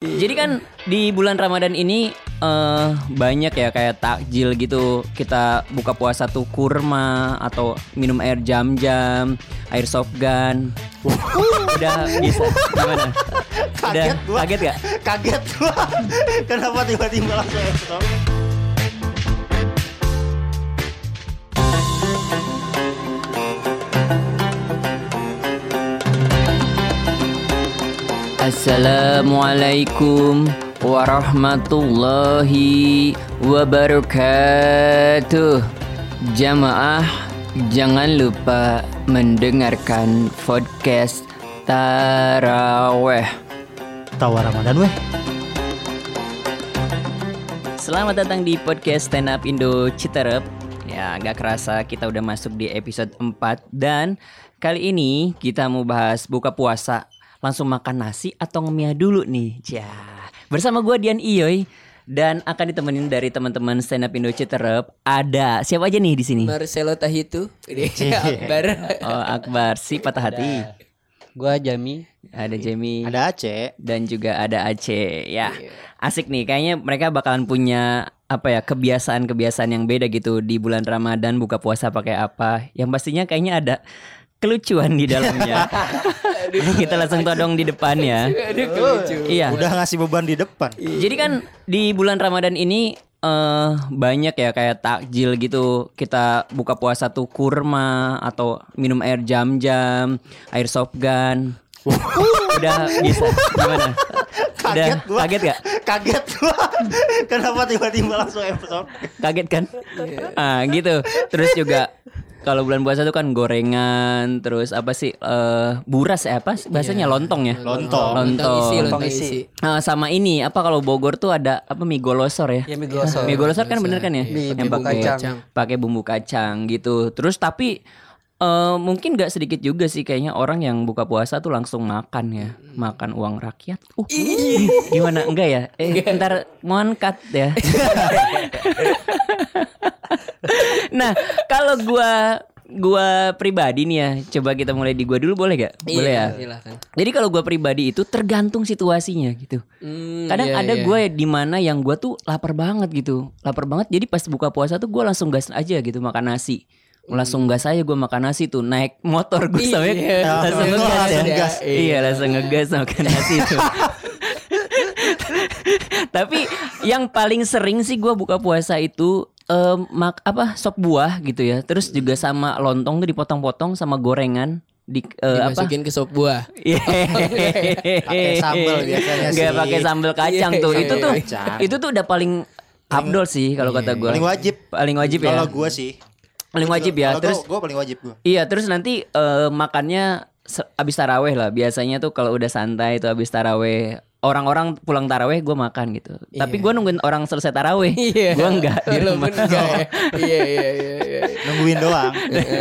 Jadi kan di bulan Ramadan ini eh banyak ya kayak takjil gitu. Kita buka puasa tuh kurma atau minum air jam-jam, air gun. Udah bisa gimana? Udah Kaget gua. kaget gak? Kaget gua. Kenapa tiba-tiba langsung Assalamualaikum warahmatullahi wabarakatuh. Jamaah jangan lupa mendengarkan podcast Taraweh. Tawa Ramadan weh. Selamat datang di podcast Stand Up Indo Citerep. Ya, nggak kerasa kita udah masuk di episode 4 dan kali ini kita mau bahas buka puasa. Langsung makan nasi atau ngemia dulu nih? Ya. Bersama gue Dian Iyoy dan akan ditemenin dari teman-teman Stand Up Indo Citerep. Ada siapa aja nih di sini? Marcelo Tahitu Ini Akbar Oh, Akbar si patah hati. Gua Jami Ada Jamie Ada Aceh. dan juga ada Aceh. Ya, asik nih. Kayaknya mereka bakalan punya apa ya kebiasaan-kebiasaan yang beda gitu di bulan Ramadan buka puasa pakai apa. Yang pastinya kayaknya ada kelucuan di dalamnya. Kita langsung todong di depan ya. Iya. Udah ngasih beban di depan. Jadi kan di bulan Ramadan ini eh banyak ya kayak takjil gitu. Kita buka puasa tuh kurma atau minum air jam-jam, air soft gun. Udah bisa gimana? Udah Kaget gua. kaget gak? Kaget gua. Kenapa tiba-tiba langsung episode? Kaget kan? Ah gitu. Terus juga kalau bulan puasa tuh kan gorengan, terus apa sih eh buras ya apa bahasanya lontong ya? Lontong. Lontong isi Lontong. Lontong isi Ah, sama ini apa kalau Bogor tuh ada apa mie golosor ya? Ya mie glosor. Mie golosor kan bener kan ya? Mie yang bumbu pakai kacang. pakai bumbu kacang gitu. Terus tapi eh mungkin gak sedikit juga sih kayaknya orang yang buka puasa tuh langsung makan ya, makan uang rakyat. Uh, gimana enggak ya? Eh, ntar mohon cut ya. nah, kalau gua gua pribadi nih ya, coba kita mulai di gua dulu boleh gak? Boleh ya. Iya, Silahkan Jadi kalau gua pribadi itu tergantung situasinya gitu. Hmm, Kadang iya, ada iya. gue di mana yang gue tuh lapar banget gitu, lapar banget. Jadi pas buka puasa tuh gue langsung gas aja gitu makan nasi. Langsung gas aja gue makan nasi tuh naik motor gue sampai Iya. langsung Langsung ngegas ya. ngegas. Iya langsung ngegas makan nasi tuh. Tapi yang paling sering sih gue buka puasa itu eh, mak apa sop buah gitu ya. Terus juga sama lontong tuh dipotong-potong sama gorengan di apa? Dimasukin ke sop buah Pakai sambal biasanya Nggak sih. pakai sambal kacang Iya, tuh. iya, Itu iya, tuh kacang. itu tuh udah paling abdol sih kalau kata gue. Paling wajib. Paling wajib ya. Kalau gua sih. Paling wajib ya. Kalau Terus gua, gua paling wajib gua. iya terus nanti eh, makannya abis taraweh lah. Biasanya tuh kalau udah santai tuh abis taraweh orang-orang pulang taraweh gue makan gitu. Tapi gue nungguin orang selesai taraweh. Iya Gue enggak di rumah. ya Iya iya iya iya. Nungguin doang.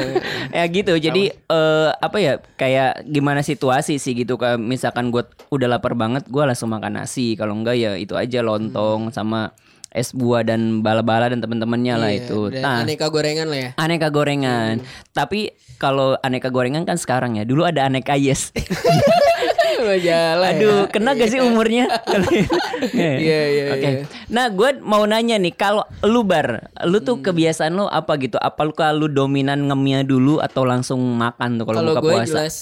ya gitu jadi eh, apa ya kayak gimana situasi sih gitu kayak misalkan gue udah lapar banget gue langsung makan nasi kalau enggak ya itu aja lontong sama es buah dan bala-bala dan teman-temannya lah Iya, itu nah Aneka gorengan lah ya aneka gorengan tapi kalau aneka gorengan kan sekarang ya dulu ada aneka yes Majalah ya. aduh kena gak sih umurnya Iya iya Oke. iya. Nah, gue mau nanya nih, kalau lu bar, lu tuh kebiasaan lu apa gitu? Apa lu kalau dominan ngemia dulu atau langsung makan tuh kalau Kalau buka gue puasa? jelas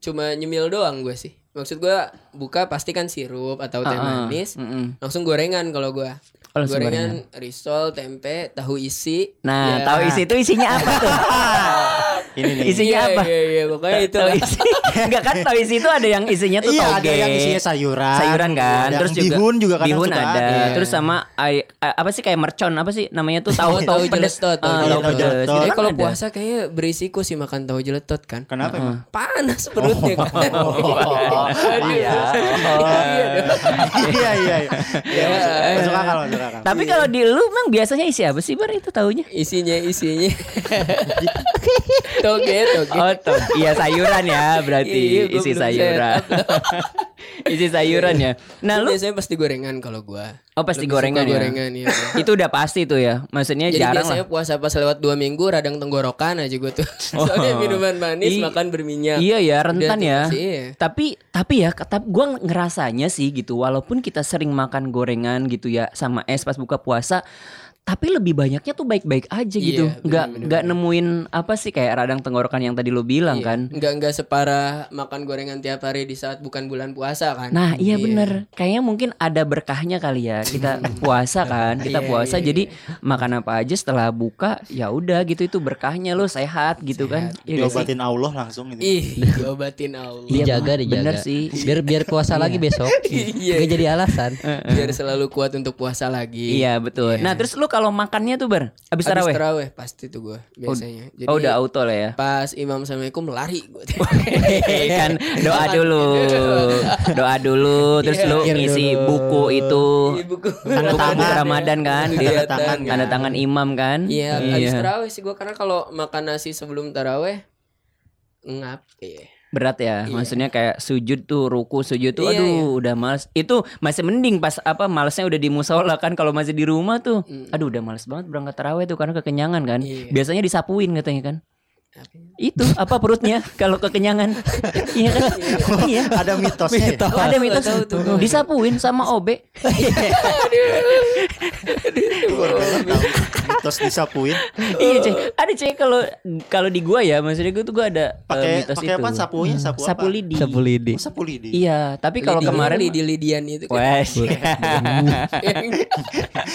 cuma nyemil doang gue sih. Maksud gue buka pasti kan sirup atau teh Ah, ah. manis. Mm-mm. Langsung gorengan kalau gue. Langsung gorengan, risol, tempe, tahu isi. Nah, Ya. tahu isi itu isinya apa tuh? Ini nih. isinya Iya, apa? Iya iya pokoknya itu Tahu isi. Enggak kan tahu isi itu ada yang isinya tuh Iya, toge. ada yang isinya sayuran. Sayuran kan, Ada terus yang juga bihun juga kadang bihun suka ada. ada. Terus sama ay- a- apa sih kayak mercon apa sih namanya tuh tahu tahu pedes. jeletot, tahu Ah, pedes. Itu Eh kan kalau puasa kayaknya berisiko sih makan tahu jeletot kan. Kenapa emang? Panas perutnya kan. Iya. Iya iya iya. Iya, masuk- akal, masuk akal. Tapi kalau di lu emang biasanya isi apa sih bar itu taunya? Isinya isinya. Toge toge. Oh, tuh. iya sayuran ya berarti Iya, gua isi sayuran. isi sayuran ya. Nah Lu biasanya pasti gorengan kalau gua. oh pasti Lebih gorengan ya. Gorengan iya. Itu udah pasti tuh ya. Maksudnya Jadi jarang biasanya lah. puasa pas lewat dua minggu radang tenggorokan aja gue tuh. Soalnya minuman manis, I- makan berminyak. Iya ya rentan Udah ya. iya. Tapi tapi ya tapi gue ngerasanya sih gitu. Walaupun kita sering makan gorengan gitu ya sama es pas buka puasa. Tapi lebih banyaknya tuh baik-baik aja gitu. Iya, Nggak nggak nemuin apa sih kayak radang tenggorokan yang tadi lo bilang Iya. kan. Enggak enggak separah makan gorengan tiap hari di saat bukan bulan puasa kan. Nah iya bener Kayaknya mungkin ada berkahnya kali ya Kita puasa kan Kita Iya, puasa iya, jadi Makan apa aja setelah buka Ya udah gitu itu berkahnya lo sehat gitu kan Iya gak sih? Diobatin Allah langsung gitu. Ih, diobatin Allah. Iya, dijaga dijaga bener sih. biar biar puasa lagi besok Iya. Gak jadi alasan Biar selalu kuat untuk puasa lagi. Iya betul Nah terus lu kalau makannya tuh Bar Abis Habis taraweh terawih pasti tuh gue biasanya. Jadi Oh udah auto lah ya pas imam assalamualaikum lari gue. kan doa dulu doa dulu terus Iya, lu iya ngisi dulu. buku itu buku. Tanda buku tangan. Ramadan kan Tanda Dia- tangan, tanda tangan imam kan Iya, habis terawih sih gue karena kalau makan nasi sebelum taraweh ngap iya. Berat ya. Maksudnya kayak sujud tuh ruku sujud tuh Iya, aduh udah males. Itu masih mending pas apa malesnya udah di musola kan kalau masih di rumah tuh. Aduh udah males banget berangkat taraweh tuh karena kekenyangan kan. Iya. biasanya disapuin katanya kan itu apa perutnya kalau kekenyangan iya kan iya Ada mitosnya. ya? Oh, ada mitos tahu tuh, gua. disapuin sama OB. Mitos disapuin. iya cek ada cek kalau kalau di gua ya maksudnya gua tuh gua ada eh, Pakai mitos pakai itu apa sapunya? Sapu apa? sapu lidi sapu lidi Oh, sapu lidi. iya tapi kalau Lidi- kemarin lidi lidian itu kan. Wes.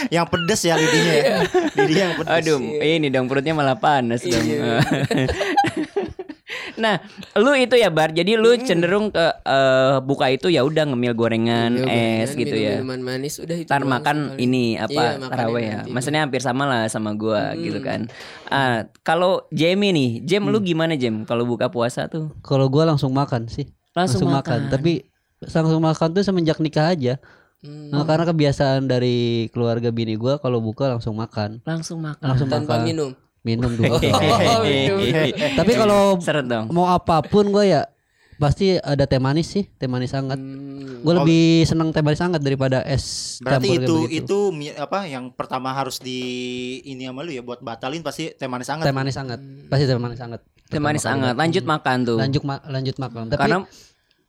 Yang pedes ya lidinya ya. Lidi yang pedes. Aduh, ini dong perutnya malah panas dong. nah, lu itu ya Bar. Jadi lu cenderung ke eh, buka itu ya udah ngemil gorengan, Iya, es gorengan, gitu ya. Minuman manis udah itu. Doang makan paling. ini Iya, apa makannya taraweh ya. nanti. Maksudnya hampir sama lah sama gua gitu kan. Ah, kalau Jamie nih, Jam lu gimana Jam kalau buka puasa tuh? kalau gua langsung makan sih Langsung makan. tapi langsung makan tuh semenjak nikah aja Hmm. Nah, karena kebiasaan dari keluarga bini gua kalau buka langsung makan Langsung makan. langsung tanpa makan minum. Minum dulu Oh, minum. tapi kalau mau apa pun gua ya pasti ada teh manis sih teh manis hangat Hmm. gue lebih seneng teh manis hangat daripada es Berarti campur itu begitu. itu apa yang pertama harus di ini sama lu ya buat batalin pasti teh manis hangat. teh manis hangat pasti teh manis hangat Teh manis hangat. Lanjut makan tuh. lanjut ma- lanjut makan tapi Karena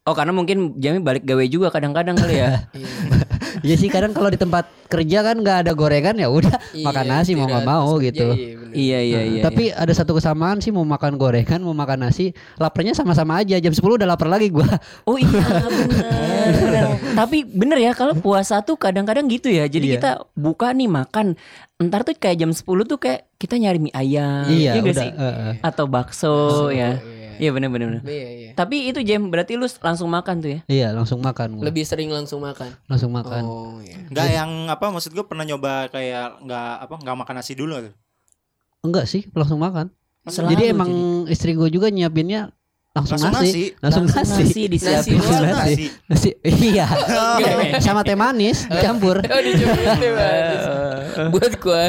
Oh karena mungkin Jamie balik gawe juga kadang-kadang kali ya. ya sih kadang kalau di tempat kerja kan nggak ada gorengan ya udah Iya, makan nasi mau nggak mau gitu iya, bener. iya iya iya. tapi ada satu kesamaan sih mau makan gorengan mau makan nasi laparnya sama-sama aja jam 10 udah lapar lagi gua Oh iya. Tapi bener ya kalau puasa tuh kadang-kadang gitu ya. Jadi Iya. kita buka nih makan. Ntar tuh kayak jam 10 tuh kayak kita nyari mie ayam. iya nggak udah sih? eh, eh. Atau bakso ya. iya. Iya bener bener. bener. Iya, iya. Tapi itu jam berarti lu langsung makan tuh ya. iya langsung makan gua. Lebih sering langsung makan. langsung makan Oh, iya. Enggak yang apa maksud gue pernah nyoba kayak enggak apa enggak makan nasi dulu tuh. enggak sih langsung makan Selalu jadi emang istri gua juga nyiapinnya langsung, Langsung nasi. nasi. langsung nasi nasi disiapin. Nasi doang. Nasi. nasi iya sama teh manis dicampur Oh, manis. Buat gua.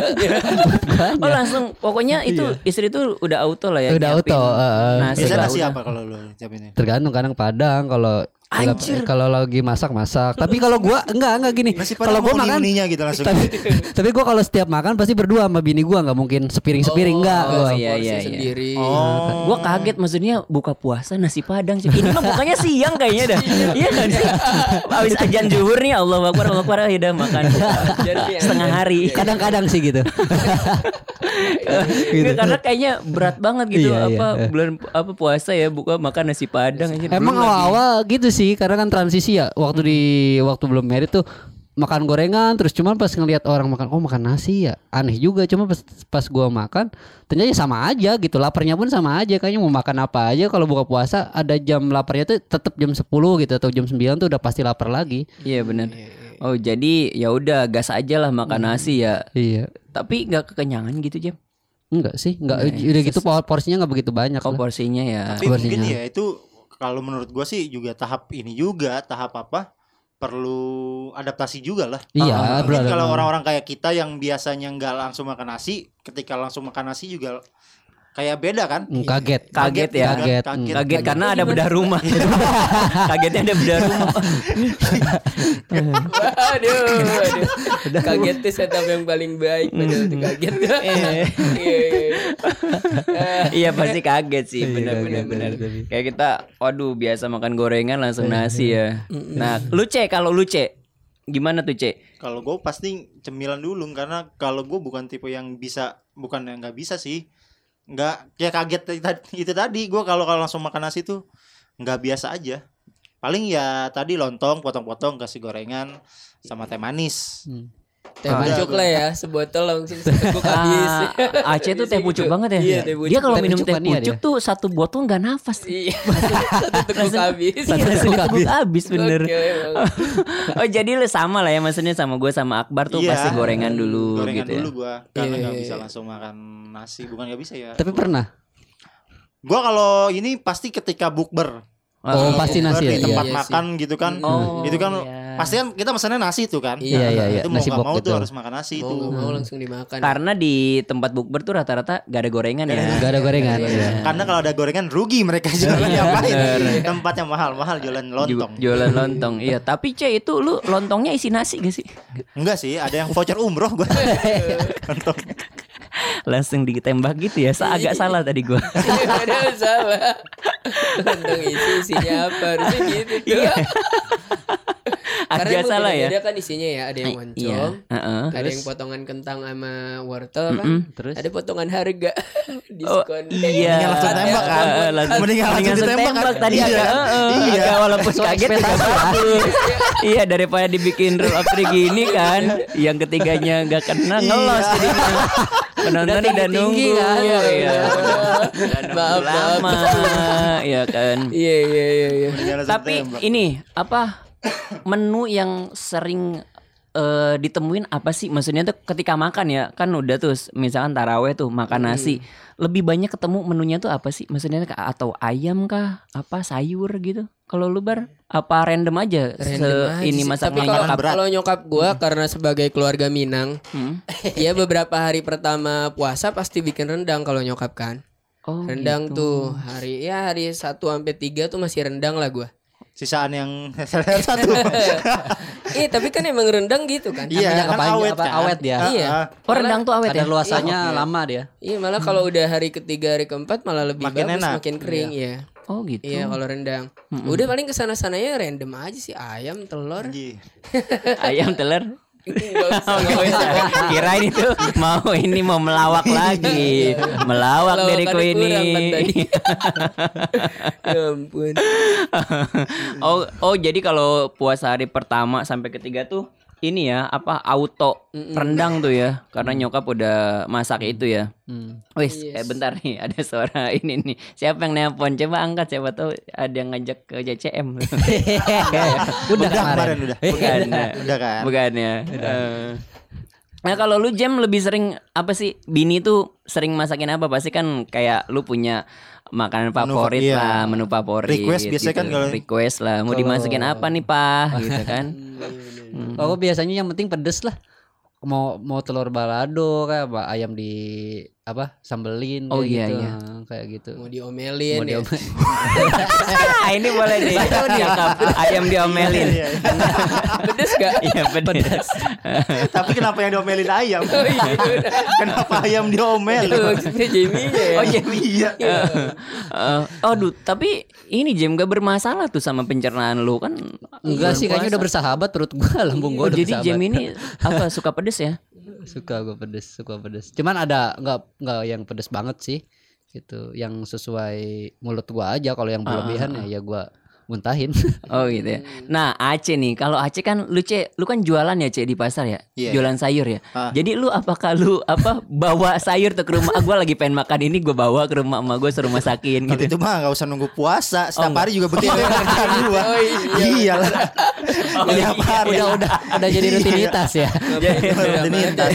Oh langsung pokoknya itu istri tuh udah auto lah ya. Udah nyiapin auto, eh, eh. Nasi Biasa nasi apa kalau lu siapinnya? tergantung kadang padang kalau Anjir. kalau lagi masak masak tapi kalau gua enggak enggak gini kalau gua makan gitu langsung. tapi tapi gua kalau setiap makan pasti berdua sama bini gua nggak mungkin sepiring sepiring enggak Oh, gua. iya, iya, iya. sendiri. Oh. Gua kaget maksudnya buka puasa nasi padang. Ini mah bukanya siang kayaknya dah. Iya kan sih. Abis ajan zuhur nih Allah Akbar Allah Akbar ya udah makan Jadi setengah hari. kadang-kadang sih gitu Nggak, karena kayaknya berat banget gitu Iya, apa iya. bulan apa puasa ya buka makan nasi padang aja. emang awal-awal gitu sih karena kan transisi ya waktu di waktu belum merit tuh makan gorengan terus cuman pas ngelihat orang makan oh makan nasi ya aneh juga cuma pas pas gua makan ternyata ya sama aja gitu laparnya pun sama aja kayaknya mau makan apa aja kalau buka puasa ada jam laparnya tuh tetap jam 10 gitu atau jam 9 tuh udah pasti lapar lagi Iya benar. Oh jadi ya udah gas aja lah makan nasi ya. iya Tapi nggak kekenyangan gitu jam. enggak sih enggak udah gitu por- porsinya nggak begitu banyak lah. porsinya ya. Tapi mungkin Porsinya. ya itu kalau menurut gua sih juga tahap ini juga tahap apa? Perlu adaptasi juga lah. iya Mungkin bro kalau orang-orang kayak kita yang biasanya nggak langsung makan nasi, ketika langsung makan nasi juga kayak beda kan? Hmm, kaget. Kaget ya. Kaget. Kaget. Kaget karena ada bedah rumah. Kagetnya ada bedah rumah. Waduh, waduh. Kaget tuh setup yang paling baik padahal tuh kaget. Iya, iya. iya pasti kaget sih Iya, benar benar. Kayak kita waduh biasa makan gorengan langsung Iya, nasi ya. Nah, lu cek kalau lu cek gimana tuh cek? Kalau gue pasti cemilan dulu karena kalau gue bukan tipe yang bisa bukan yang nggak bisa sih. Nggak kayak kaget itu tadi gue kalau kalau langsung makan nasi tuh nggak biasa aja. Paling ya tadi lontong potong-potong kasih gorengan sama teh manis. Hmm. Teh pucuk lah ya, sebotol langsung seteguk habis. Aceh tuh teh pucuk banget ya. Iya, teh pucuk. Dia kalau minum teh pucuk tuh satu botol nggak nafas. Iya, satu teguk habis. Langsung diteguk habis bener. Oh jadi lu sama lah ya maksudnya sama gue sama Akbar tuh Iya. pasti gorengan dulu gorengan gitu ya. dulu gue karena Iya, nggak iya, bisa langsung makan nasi bukan nggak bisa ya. Tapi pernah. Gue kalau ini pasti ketika bukber Oh, pasti nasi ya. di tempat Iya makan gitu kan. Oh, itu kan iya. pasti kan kita pesannya nasi tuh kan. Iya, iya, iya. Itu mau Nasi nggak bok mau gitu. tuh harus makan nasi Mau itu. mau langsung dimakan. Karena di tempat bukber tuh rata-rata gak ada gorengan ya. Gak ada gorengan. Iya. Iya. Karena kalau ada gorengan rugi mereka jualan ngapain? Tempatnya mahal-mahal jualan lontong. Ju- Jualan lontong. iya, tapi Ce itu lu lontongnya isi nasi gak sih? Enggak sih, ada yang voucher umroh gue. lontong. Langsung ditembak gitu ya. Sa- Agak salah tadi gua. Ada salah. Lontong isi isinya apa? Harusnya gitu. Iya. Karena Agak salah ya. beda-beda kan isinya ya. Ada yang Iya. moncong, heeh. ada yang potongan kentang sama wortel kan. Mm-mm. Terus? Ada potongan harga Oh, diskon. iya. Mendingan langsung tembak kan? Eh, langsung- Mendingan langsung ditembak kan? tadi Iya agak, kan? eh, Iya. agak walaupun kaget agak bagus. iya daripada dibikin roll up gini kan, yang ketiganya nggak kena ngelos Iya. jadinya. Penonton udah, tinggi-tinggi nunggu kan? Iya, iya. Maaf, maaf. lama, ya kan. Iya iya iya iya. Tapi ini apa menu yang sering eh, ditemuin apa sih? Maksudnya tuh ketika makan ya kan udah tuh misalkan taraweh tuh makan nasi lebih banyak ketemu menunya tuh apa sih? Maksudnya ka- atau ayam kah? Apa sayur gitu? Kalau lu bar apa random aja? Random Se- aja ini masaknya Tapi kalau, nyokap. kalau nyokap gua karena sebagai keluarga Minang, Hmm? ya beberapa hari pertama puasa pasti bikin rendang kalau nyokap kan. Oh, Rendang gitu. tuh hari ya hari 1 sampai 3 tuh masih rendang lah gua. Sisaan yang satu. Eh tapi kan emang rendang gitu kan. Iya, kan kepanjang- awet apa, kan. awet dia. Iya. Ah. Oh rendang tuh awet Kadar ya? luasannya Iya. lama dia. Iya malah kalau udah hari ketiga hari keempat malah lebih Makin bagus enak. makin kering ya. Oh gitu. Iya kalau rendang. Udah paling ke sana sananya random aja sih ayam telur. Ayam telur. Kirain itu mau ini mau melawak lagi. Melawak dari Lawakannya ini. kan ya ampun. oh, oh jadi kalau puasa hari pertama sampai ketiga tuh ini ya apa auto rendang tuh ya karena nyokap udah masak itu ya. Hmm. Wis, eh bentar nih ada suara ini nih. Siapa yang nelpon? Coba angkat siapa tahu ada yang ngajak ke JCM. Udah kemarin kemarin. udah. Bukan. Udah kan. Bukan ya. Eh. Nah kalau lu jam lebih sering apa sih? Bini tuh sering masakin apa? Pasti kan kayak lu punya makanan favorit iya. lah, menu favorit. Request biasanya kan kalau- request lah. Mau Kalau- dimasukin apa nih pak? gitu kan? Oh biasanya yang penting pedes lah. Mau mau telur balado kayak apa ayam di apa sambelin Oh, kayak iya, gitu. iya. Kayak gitu. Mau diomelin Mau ya. diomelin. ah, ini boleh deh. Ayam diomelin. Iya, iya. Pedes gak? Iya pedas. Tapi kenapa yang diomelin ayam? Oh iya. kenapa ayam diomelin? Itu maksudnya Jamie-nya ya. Oh jadi iya. Eh, aduh, tapi ini jam gak bermasalah tuh sama pencernaan lu kan? Enggak sih kayaknya udah bersahabat perut gua lambung Oh, gua udah jadi jam ini apa suka pedes ya? Suka gua pedes, suka pedes. Cuman ada enggak enggak yang pedes banget sih. Gitu, yang sesuai mulut gua aja kalau yang berlebihan ya ya gua muntahin. Oh gitu ya. Nah Aceh nih, kalau Aceh kan lu Ce, lu kan jualan ya Ce di pasar ya, Iya. jualan sayur ya. Ah. Jadi lu apakah lu apa bawa sayur tuh ke rumah? Ah, gua lagi pengen makan ini, gua bawa ke rumah emak gue suruh masakin gitu. itu mah nggak usah nunggu puasa, setiap enggak. hari juga begitu yang kerjaan gua. Oh, iya. Iyalah. Tiap hari. udah udah udah jadi rutinitas ya. Rutinitas.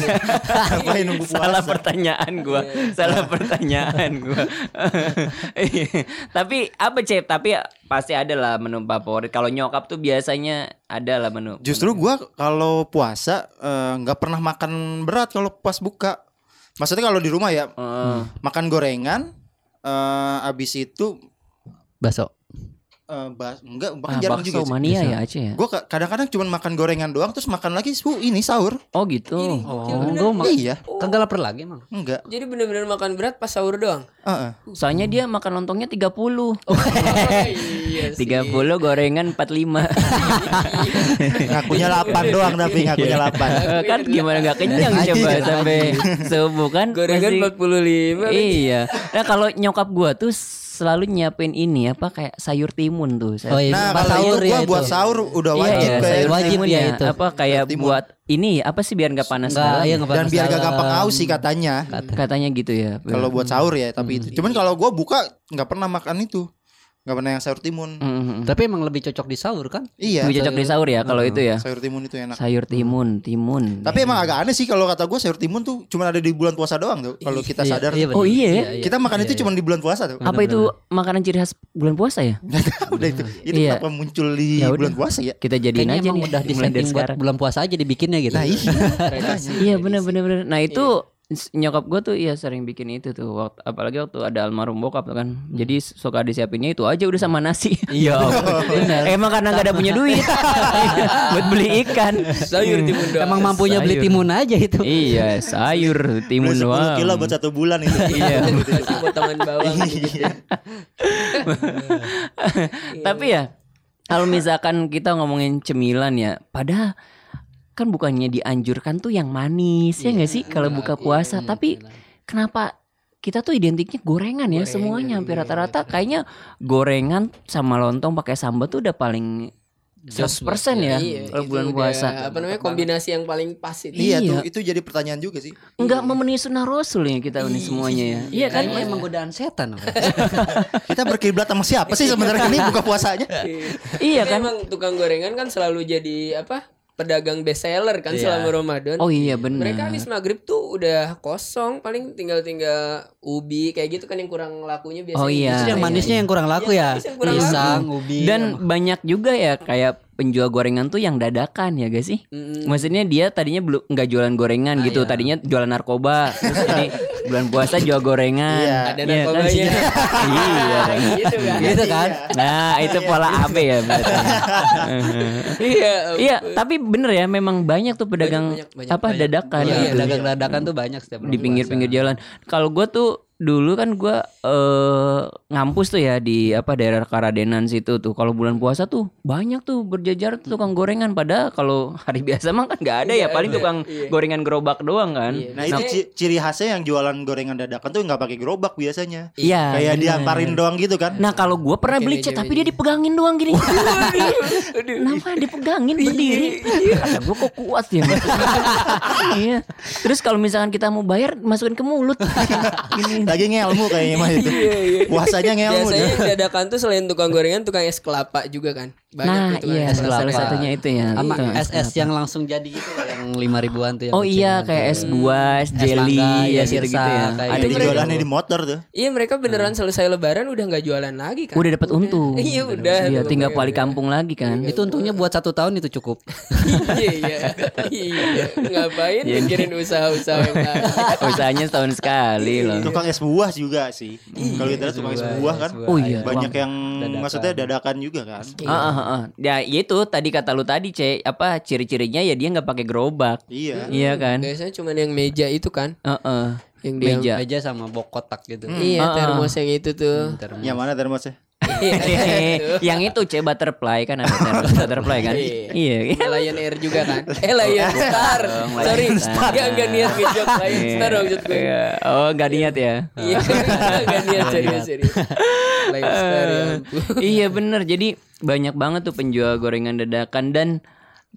Ngapain nunggu Salah puasa? pertanyaan gua, salah pertanyaan gua. Tapi apa Cep? Tapi pasti ada lah menu favorit. Kalau nyokap tuh biasanya ada lah menu. Justru gua kalau puasa eh, nggak pernah makan berat kalau pas buka. Maksudnya kalau di rumah ya Heeh. makan gorengan eh abis itu Baso. Eh bas enggak Ah, bahkan jarang bakso juga sih. mania ya Aceh ya. Gue kadang-kadang cuma makan gorengan doang terus makan lagi su ini sahur. Oh gitu. Oh, bener. gua ma- Iya, kagak lapar lagi emang. enggak. Jadi bener-bener makan berat pas sahur doang. Heeh. Soalnya dia makan lontongnya 30. iya sih. 30 gorengan 45. Ngakunya 8 doang tapi ngakunya 8. kan gimana nggak kenyang coba sampai subuh kan Gorengan masih- 45 Iya. Nah kalau nyokap gua tuh selalu nyiapin ini apa kayak sayur timun tuh. Oh iya, Nah, pas kalau sahur ya gua itu. buat sahur udah Iya, wajib iya, kayak sayur wajib timun ya itu. Apa kayak Sayur timun. buat ini apa sih biar nggak panas Enggak, iya enggak dan biar gak gampang dalam. aus sih katanya. Katanya gitu ya. Kalau buat sahur ya, tapi itu. Cuman kalau gua buka nggak pernah makan itu. Nggak pernah yang sayur timun. Mhm. Tapi emang lebih cocok di sahur kan? Iya. Lebih cocok di sahur ya kalau itu ya. Sayur timun itu enak. Sayur timun, timun. Tapi emang agak aneh sih kalau kata gue sayur timun tuh cuma ada di bulan puasa doang tuh. Kalau kita Iya, sadar. iya. Oh bener. iya ya? kita makan itu cuma di bulan puasa tuh. Apa itu makanan ciri khas bulan puasa ya? udah itu. Itu Iya. kenapa muncul di Ya bulan puasa ya? Kita jadiin Kayaknya aja emang nih. udah disetting dari buat sekarang. bulan puasa aja dibikinnya gitu. Nah iya. Iya bener bener bener. Nah itu nyokap gue tuh ya sering bikin itu tuh waktu, apalagi waktu ada almarhum bokap tuh kan jadi suka disiapinnya itu aja udah sama nasi iya emang karena gak ada punya duit buat beli ikan Sayur timun doang. Emang mampunya beli Sayur. timun aja itu. iya sayur timun Beli 10 doang kilo buat satu bulan itu. Iya. Kasih potongan bawang gitu ya. Tapi ya kalau misalkan kita ngomongin cemilan ya, padahal kan bukannya dianjurkan tuh yang manis ya nggak sih kalau buka puasa. Tapi kenapa kita tuh identiknya gorengan ya semuanya hampir rata-rata kayaknya gorengan sama lontong pakai sambal tuh udah paling 100% ya Iya, kalau itu bulan udah, puasa. Apa namanya kombinasi yang paling pas itu. Iya Iya. tuh itu jadi pertanyaan juga sih. Enggak memenuhi sunnah rasul ya kita ini semuanya ya. Iya kan? Kayaknya emang godaan setan. apa? Kita berkiblat sama siapa sih sebenarnya ini buka puasanya? Iya kan? Emang tukang gorengan kan selalu jadi apa? Pedagang best seller kan selama Ramadan. Oh iya benar. Mereka habis maghrib tuh udah kosong, paling tinggal-tinggal ubi kayak gitu kan yang kurang lakunya biasanya. Oh iya. Itu yang manisnya yang kurang laku ya. manis yang kurang Pisang, ubi. Dan banyak juga ya kayak penjual gorengan tuh yang dadakan ya gak sih? Mm-mm. Maksudnya dia tadinya belum nggak jualan gorengan gitu, tadinya jualan narkoba. Terus jadi bulan puasa jual gorengan. Iya. Ada Iya kan? narkobanya. iya. gitu kan. gitu kan? Nah itu pola AB ya berarti. Iya. Iya, tapi bener ya memang banyak tuh pedagang Banyak, banyak, apa banyak. dadakan Iya, gitu. dagang dadakan tuh banyak setiap di pinggir-pinggir jalan. Kalau gue tuh dulu kan gue eh ngampus tuh ya di apa daerah Karadenan situ tuh. Kalau bulan puasa tuh banyak tuh berjajar tuh tukang gorengan. Padahal kalau hari biasa mah kan nggak ada ya. Paling tukang gorengan gerobak doang kan. Iya. Nah itu ci- ciri khasnya yang jualan gorengan dadakan tuh nggak pakai gerobak biasanya. Iya. Kayak diantarin doang gitu kan. Nah kalau gue pernah beli cat tapi dia dipegangin doang gini. Kenapa dipegangin berdiri? Kata gue kok kuat ya. iya. Terus kalau misalkan kita mau bayar masukin ke mulut. Gini. Lagi ngelmu kayaknya mah itu. Puasanya ngelmu Biasanya dia. yang dadakan tuh selain tukang gorengan, tukang es kelapa juga kan. Banyak Nah tuh tukang iya es salah kelapa. satunya itu ya. Sama Itu, SS yang langsung jadi gitu loh, yang lima ribuan tuh yang Oh iya kayak es buah, es jelly, ya ya, gitu-gitu sirsa, ya. kayak Ada jualannya di motor tuh. Iya mereka beneran selesai lebaran udah nggak jualan lagi kan. Udah dapat untung. Iya udah. Iya tinggal balik udah. kampung lagi kan. Itu untungnya buat satu tahun itu cukup. iya iya. Iya. Ngapain mikirin usaha-usaha yang lain. Usahanya setahun sekali loh. Tukang es buah juga sih. Kalau kita lihat tukang es buah kan. Oh iya. Banyak yang Dadakan. maksudnya dadakan juga kan. Ah, ah, ah. Ya itu tadi kata lu tadi C apa ciri-cirinya ya dia nggak pakai gerobak. Iya. Iya kan? Biasanya cuma yang meja itu kan. Heeh. Yang dia Meja. Meja sama bok kotak gitu. Iya Ah, ah. termos yang itu tuh. Yang mana termosnya? Iya. yang itu C butterfly kan ada butterfly kan? Iya. Sama Lion Air juga kan. Eh Lion Star. Lion Sorry. Enggak enggak niat ngejok Lion Star maksud gue. Iya. Oh nggak niat ya? Iya. Enggak niat serius serius. Lion Star ya iya bener jadi banyak banget tuh penjual gorengan dadakan dan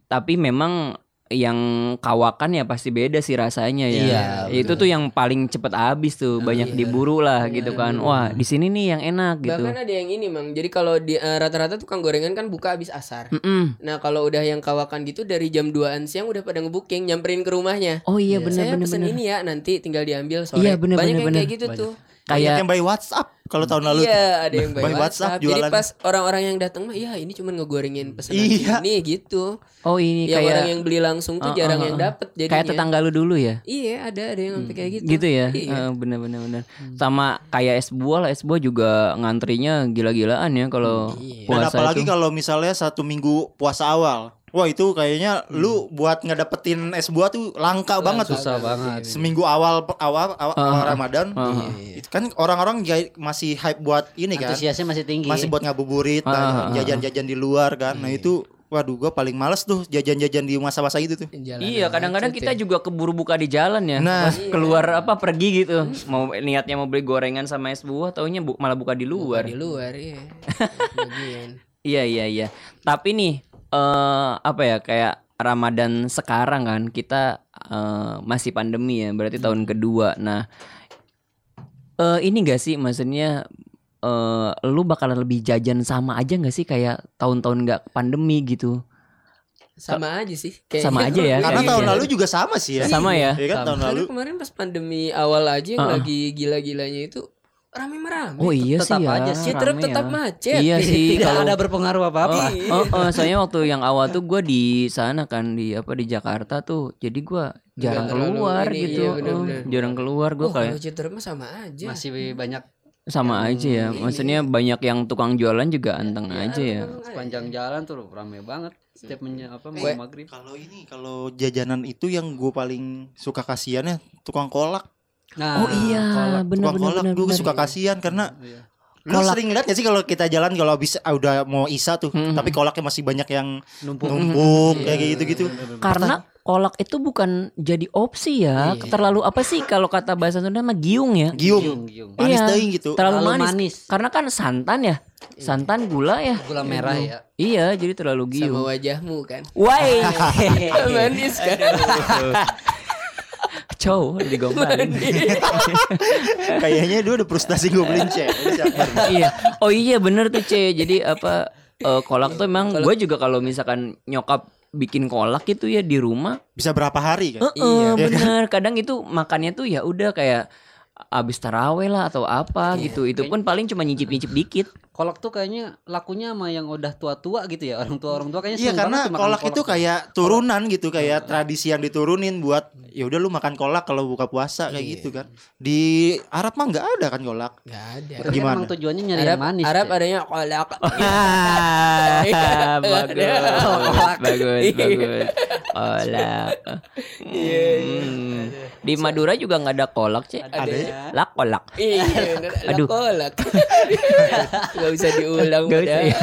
tapi memang yang kawakan ya pasti beda sih rasanya ya. Iya, itu tuh yang paling cepet habis tuh, banyak diburu lah gitu kan. Wah, di sini nih yang enak gitu. Bahkan ada yang ini mang. Jadi kalau di eh, rata-rata tukang gorengan kan buka habis asar. Mm-mm. Nah kalau udah yang kawakan gitu dari jam 2an siang udah pada ngebooking nyamperin ke rumahnya. Oh iya bener Saya bener pesen bener. ini ya nanti tinggal diambil sore. Iya, bener, Banyak bener, yang bener. kayak gitu tuh. Kayak yang by WhatsApp kalau tahun lalu. Iya, ada yang by, By WhatsApp. WhatsApp Jadi jualan. pas orang-orang yang datang mah, ya ini cuma ngegorengin pesanan Iya. ini gitu. oh ini Yang kayak orang yang beli langsung tuh Uh, jarang uh, yang uh. dapet jadinya. kayak tetangga lu dulu ya. Iya, ada ada yang sampai kayak gitu. Gitu ya. Iya. Eh, bener bener bener. Sama kayak es buah lah, es buah juga ngantrinya gila-gilaan ya kalau Iya. Dan puasa apalagi itu. kalau misalnya satu minggu puasa awal. Wah itu kayaknya lu buat ngedapetin es buah tuh langka banget tuh. Susah banget. Seminggu awal awal awal, awal Ramadan. Uh, Itu kan orang-orang jai- masih hype buat ini kan. Antusiasnya masih tinggi. Masih buat ngabuburit, Ah, ah, ah. jajan-jajan di luar kan. Nah itu waduh gua paling males tuh jajan-jajan di masa-masa itu tuh. Jalan Iya, kadang-kadang kita ya. juga keburu buka di jalan ya. Nah. Pas keluar apa pergi gitu. Mau niatnya mau beli gorengan sama es buah, taunya bu- malah buka di luar. di luar iya. Iya, iya, iya. Tapi nih eh apa ya kayak Ramadan sekarang kan kita eh, masih pandemi ya, berarti tahun kedua. Nah, eh ini gak sih maksudnya eh lu bakalan lebih jajan sama aja gak sih kayak tahun-tahun gak pandemi gitu? Sama aja sih. Kayaknya. Sama aja ya. Karena tahun lalu juga sama sih ya. Sama ya. Iya kan tahun Karena lalu. kemarin pas pandemi awal aja yang Uh-uh. lagi gila-gilanya itu rame merame. Oh iya tetap sih ya. aja sih, rame tetap ya. macet. Iya sih Tidak kalau ada berpengaruh apa-apa. Iya. Oh, oh, soalnya waktu yang awal tuh gue di sana kan di apa di Jakarta tuh, jadi gue jarang keluar ini, gitu, iya, bener-bener. Oh, jarang keluar gue Oh, kayak kalau mah sama aja. Masih banyak sama aja ya, maksudnya banyak yang tukang jualan juga anteng Iya, aja ya. sepanjang jalan tuh rame banget. Setiap menye, apa mau maghrib. Kalau ini kalau jajanan itu yang gue paling suka kasihannya tukang kolak. Nah, Oh iya, kolak. benar benar kolak benar. gue suka kasihan karena Iya. lu sering lihat gak sih kalau kita jalan kalau habis ah, udah mau isa tuh, Hmm. tapi kolaknya masih banyak yang Numpuk. numpuk kayak gitu-gitu. Karena kolak itu bukan jadi opsi ya, Iya. terlalu apa sih kalau kata bahasa Sunda mah giung ya. Giung, Giung, giung. manis Iya. teuing gitu. Terlalu, Terlalu manis. manis. Karena kan santan ya, santan gula ya. Gula merah ya. Iya, jadi terlalu sama giung. wajahmu kan. Woi, Manis kan. cow digombalin. Kayaknya dia udah frustasi gue beliin cek. iya. Oh iya bener tuh C. Jadi apa eh, kolak tuh emang gue juga kalau misalkan nyokap bikin kolak itu ya di rumah. Bisa berapa hari kan? Heeh, bener. Kadang itu makannya tuh ya udah kayak abis taraweh lah atau apa gitu. Itu pun paling cuma nyicip-nyicip dikit. Kolak tuh kayaknya lakunya sama yang udah tua-tua gitu ya. Orang tua orang tua kayaknya Iya karena makan kolak itu kayak turunan gitu kayak tradisi yang diturunin buat ya udah lu makan kolak kalau buka puasa kayak gitu kan. Di Arab mah nggak ada kan kolak. Gak ada. Berarti Gimana? Emang tujuannya nyari Arab, yang manis. Arab Cek. adanya kolak. Ah, bagus, bagus, bagus. Kolak. Hmm. Di Madura juga nggak ada kolak, Cek. Ada ya? Lak kolak. Iya, Aduh. kolak. Gak bisa diulang Gak udah. ya.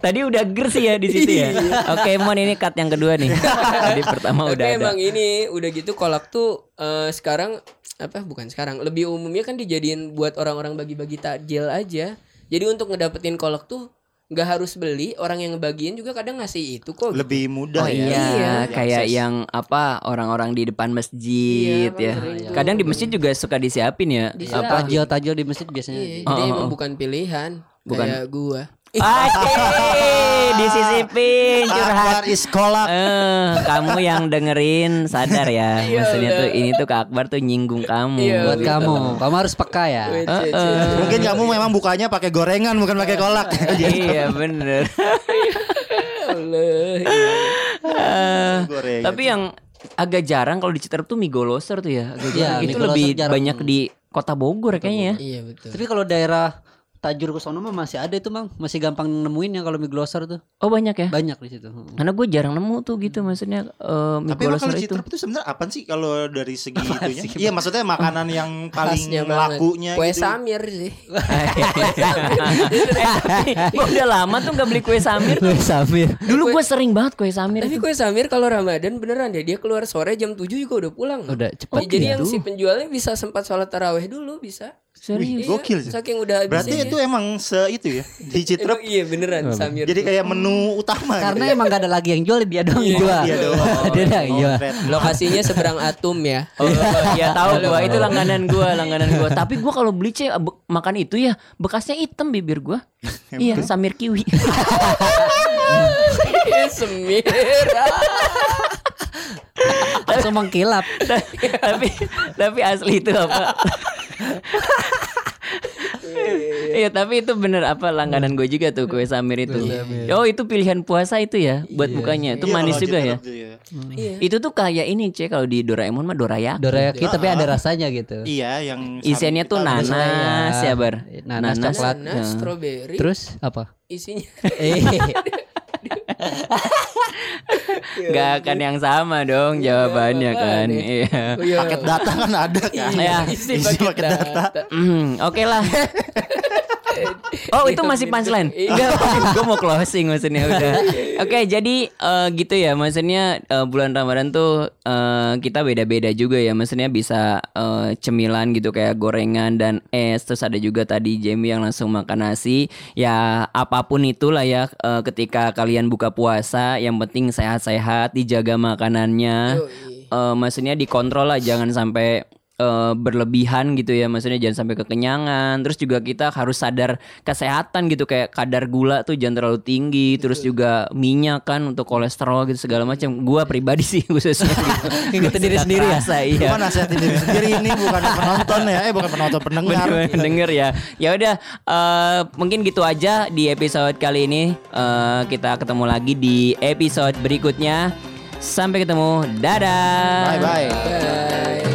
Tadi udah ger sih ya di situ ya. Oke, Mon ini cut yang kedua nih. Tadi pertama Tapi udah ada. emang ini udah gitu kolak tuh eh, sekarang apa bukan sekarang lebih umumnya kan dijadiin buat orang-orang bagi-bagi takjil aja. Jadi untuk ngedapetin kolak tuh nggak harus beli, orang yang ngebagiin juga kadang ngasih itu kok. Lebih mudah Oh ya. iya, Iya. kayak Akses. yang apa orang-orang di depan masjid Iya, ya. tuh. Kadang di masjid juga suka disiapin ya. Disiapin. Apa? tajil tajil di masjid biasanya. Iya, jadi Oh, oh, oh. bukan pilihan. Bukan. Kayak gua. Asik, disisipin curhat. Akbar is kolak. Eh, kamu yang dengerin sadar ya. Iya, Maksudnya tuh udah. ini tuh Kak Akbar tuh nyinggung kamu. Iya, Buat gitu. kamu, kamu harus peka ya. Wait, wait. Mungkin kamu memang bukanya pakai gorengan bukan pakai kolak. iya bener. Allah. Gorengan. Tapi yang agak jarang kalau di Citerep tuh mie goloser tuh ya. Agak Iya, jarang. Itu lebih jarang. banyak di Kota Bogor kayaknya ya. Iya betul. Tapi kalau daerah Tajur ke sono mah masih ada itu, Bang. Masih gampang nemuin ya kalau mie glosor tuh. Oh banyak ya? Banyak di situ. Karena gue jarang nemu tuh gitu maksudnya eh, mie Tapi emang goloser kalau itu. Sebenarnya apa sih kalau dari segi itunya? Iya maksudnya makanan yang paling Khasnya lakunya Kue gitu. Samir sih. gue udah lama tuh nggak beli kue samir. Kue Samir. Dulu gue sering banget kue samir. Tapi kue Samir kalau Ramadan beneran deh dia keluar sore jam 7 juga udah pulang. Udah cepet Jadi ya. yang si penjualnya bisa sempat sholat taraweh dulu bisa. Serius. Wih, gokil sih. Saking udah habis Berarti itu emang se itu ya di Citerep. iya beneran Samir. Jadi kayak menu utama. Karena gitu. emang gak ada lagi yang jual, dia doang yang jual. Dia doang. Dia doang jual. Lokasinya seberang Atum ya. Oh, ya tahu gua itu langganan gua, langganan gua. Tapi gua kalau beli C be- makan itu ya bekasnya hitam bibir gua. iya, samir kiwi. Semir. Langsung mengkilap. tapi tapi asli itu apa? Iya tapi itu bener apa langganan gue juga tuh kue samir itu. Oh itu pilihan puasa itu ya buat bukanya. Itu Iya, manis juga ya. Iya. Itu tuh kayak ini cek kalau di Doraemon mah dorayaki. Dorayaki tapi ada rasanya gitu. Iya, yang Isiannya tuh nanas ya bar. Nanas, coklat. Nanas, ya. strawberry, Terus apa? isinya Eh, Gak akan yang sama dong jawabannya kan. Iya. Iya. paket data kan ada kan. Ya. isi Isi paket paket data. data. Hmm, Oke lah. Oh itu masih punchline? Enggak, gue mau closing maksudnya udah. Oke, jadi eh, gitu ya, maksudnya eh, bulan Ramadan tuh eh, kita beda-beda juga ya, maksudnya bisa eh, cemilan gitu kayak gorengan dan es, terus ada juga tadi Jamie yang langsung makan nasi. Ya apa pun itulah ya, eh, ketika kalian buka puasa, yang penting sehat-sehat, dijaga makanannya. Eh, maksudnya dikontrol lah, jangan sampai eh, berlebihan gitu ya maksudnya jangan sampai kekenyangan terus juga kita harus sadar kesehatan gitu kayak kadar gula tuh jangan terlalu tinggi terus juga minyak kan untuk kolesterol gitu segala macam gua pribadi sih khususnya gitu. Diri sendiri ya? Kerasa, iya Cuma nasihatin diri sendiri ini bukan penonton ya, eh bukan penonton pendengar. Bener denger ya. Ya udah eh, mungkin gitu aja di episode kali ini. Eh, kita ketemu lagi di episode berikutnya. Sampai ketemu. Dadah. Bye bye. Bye.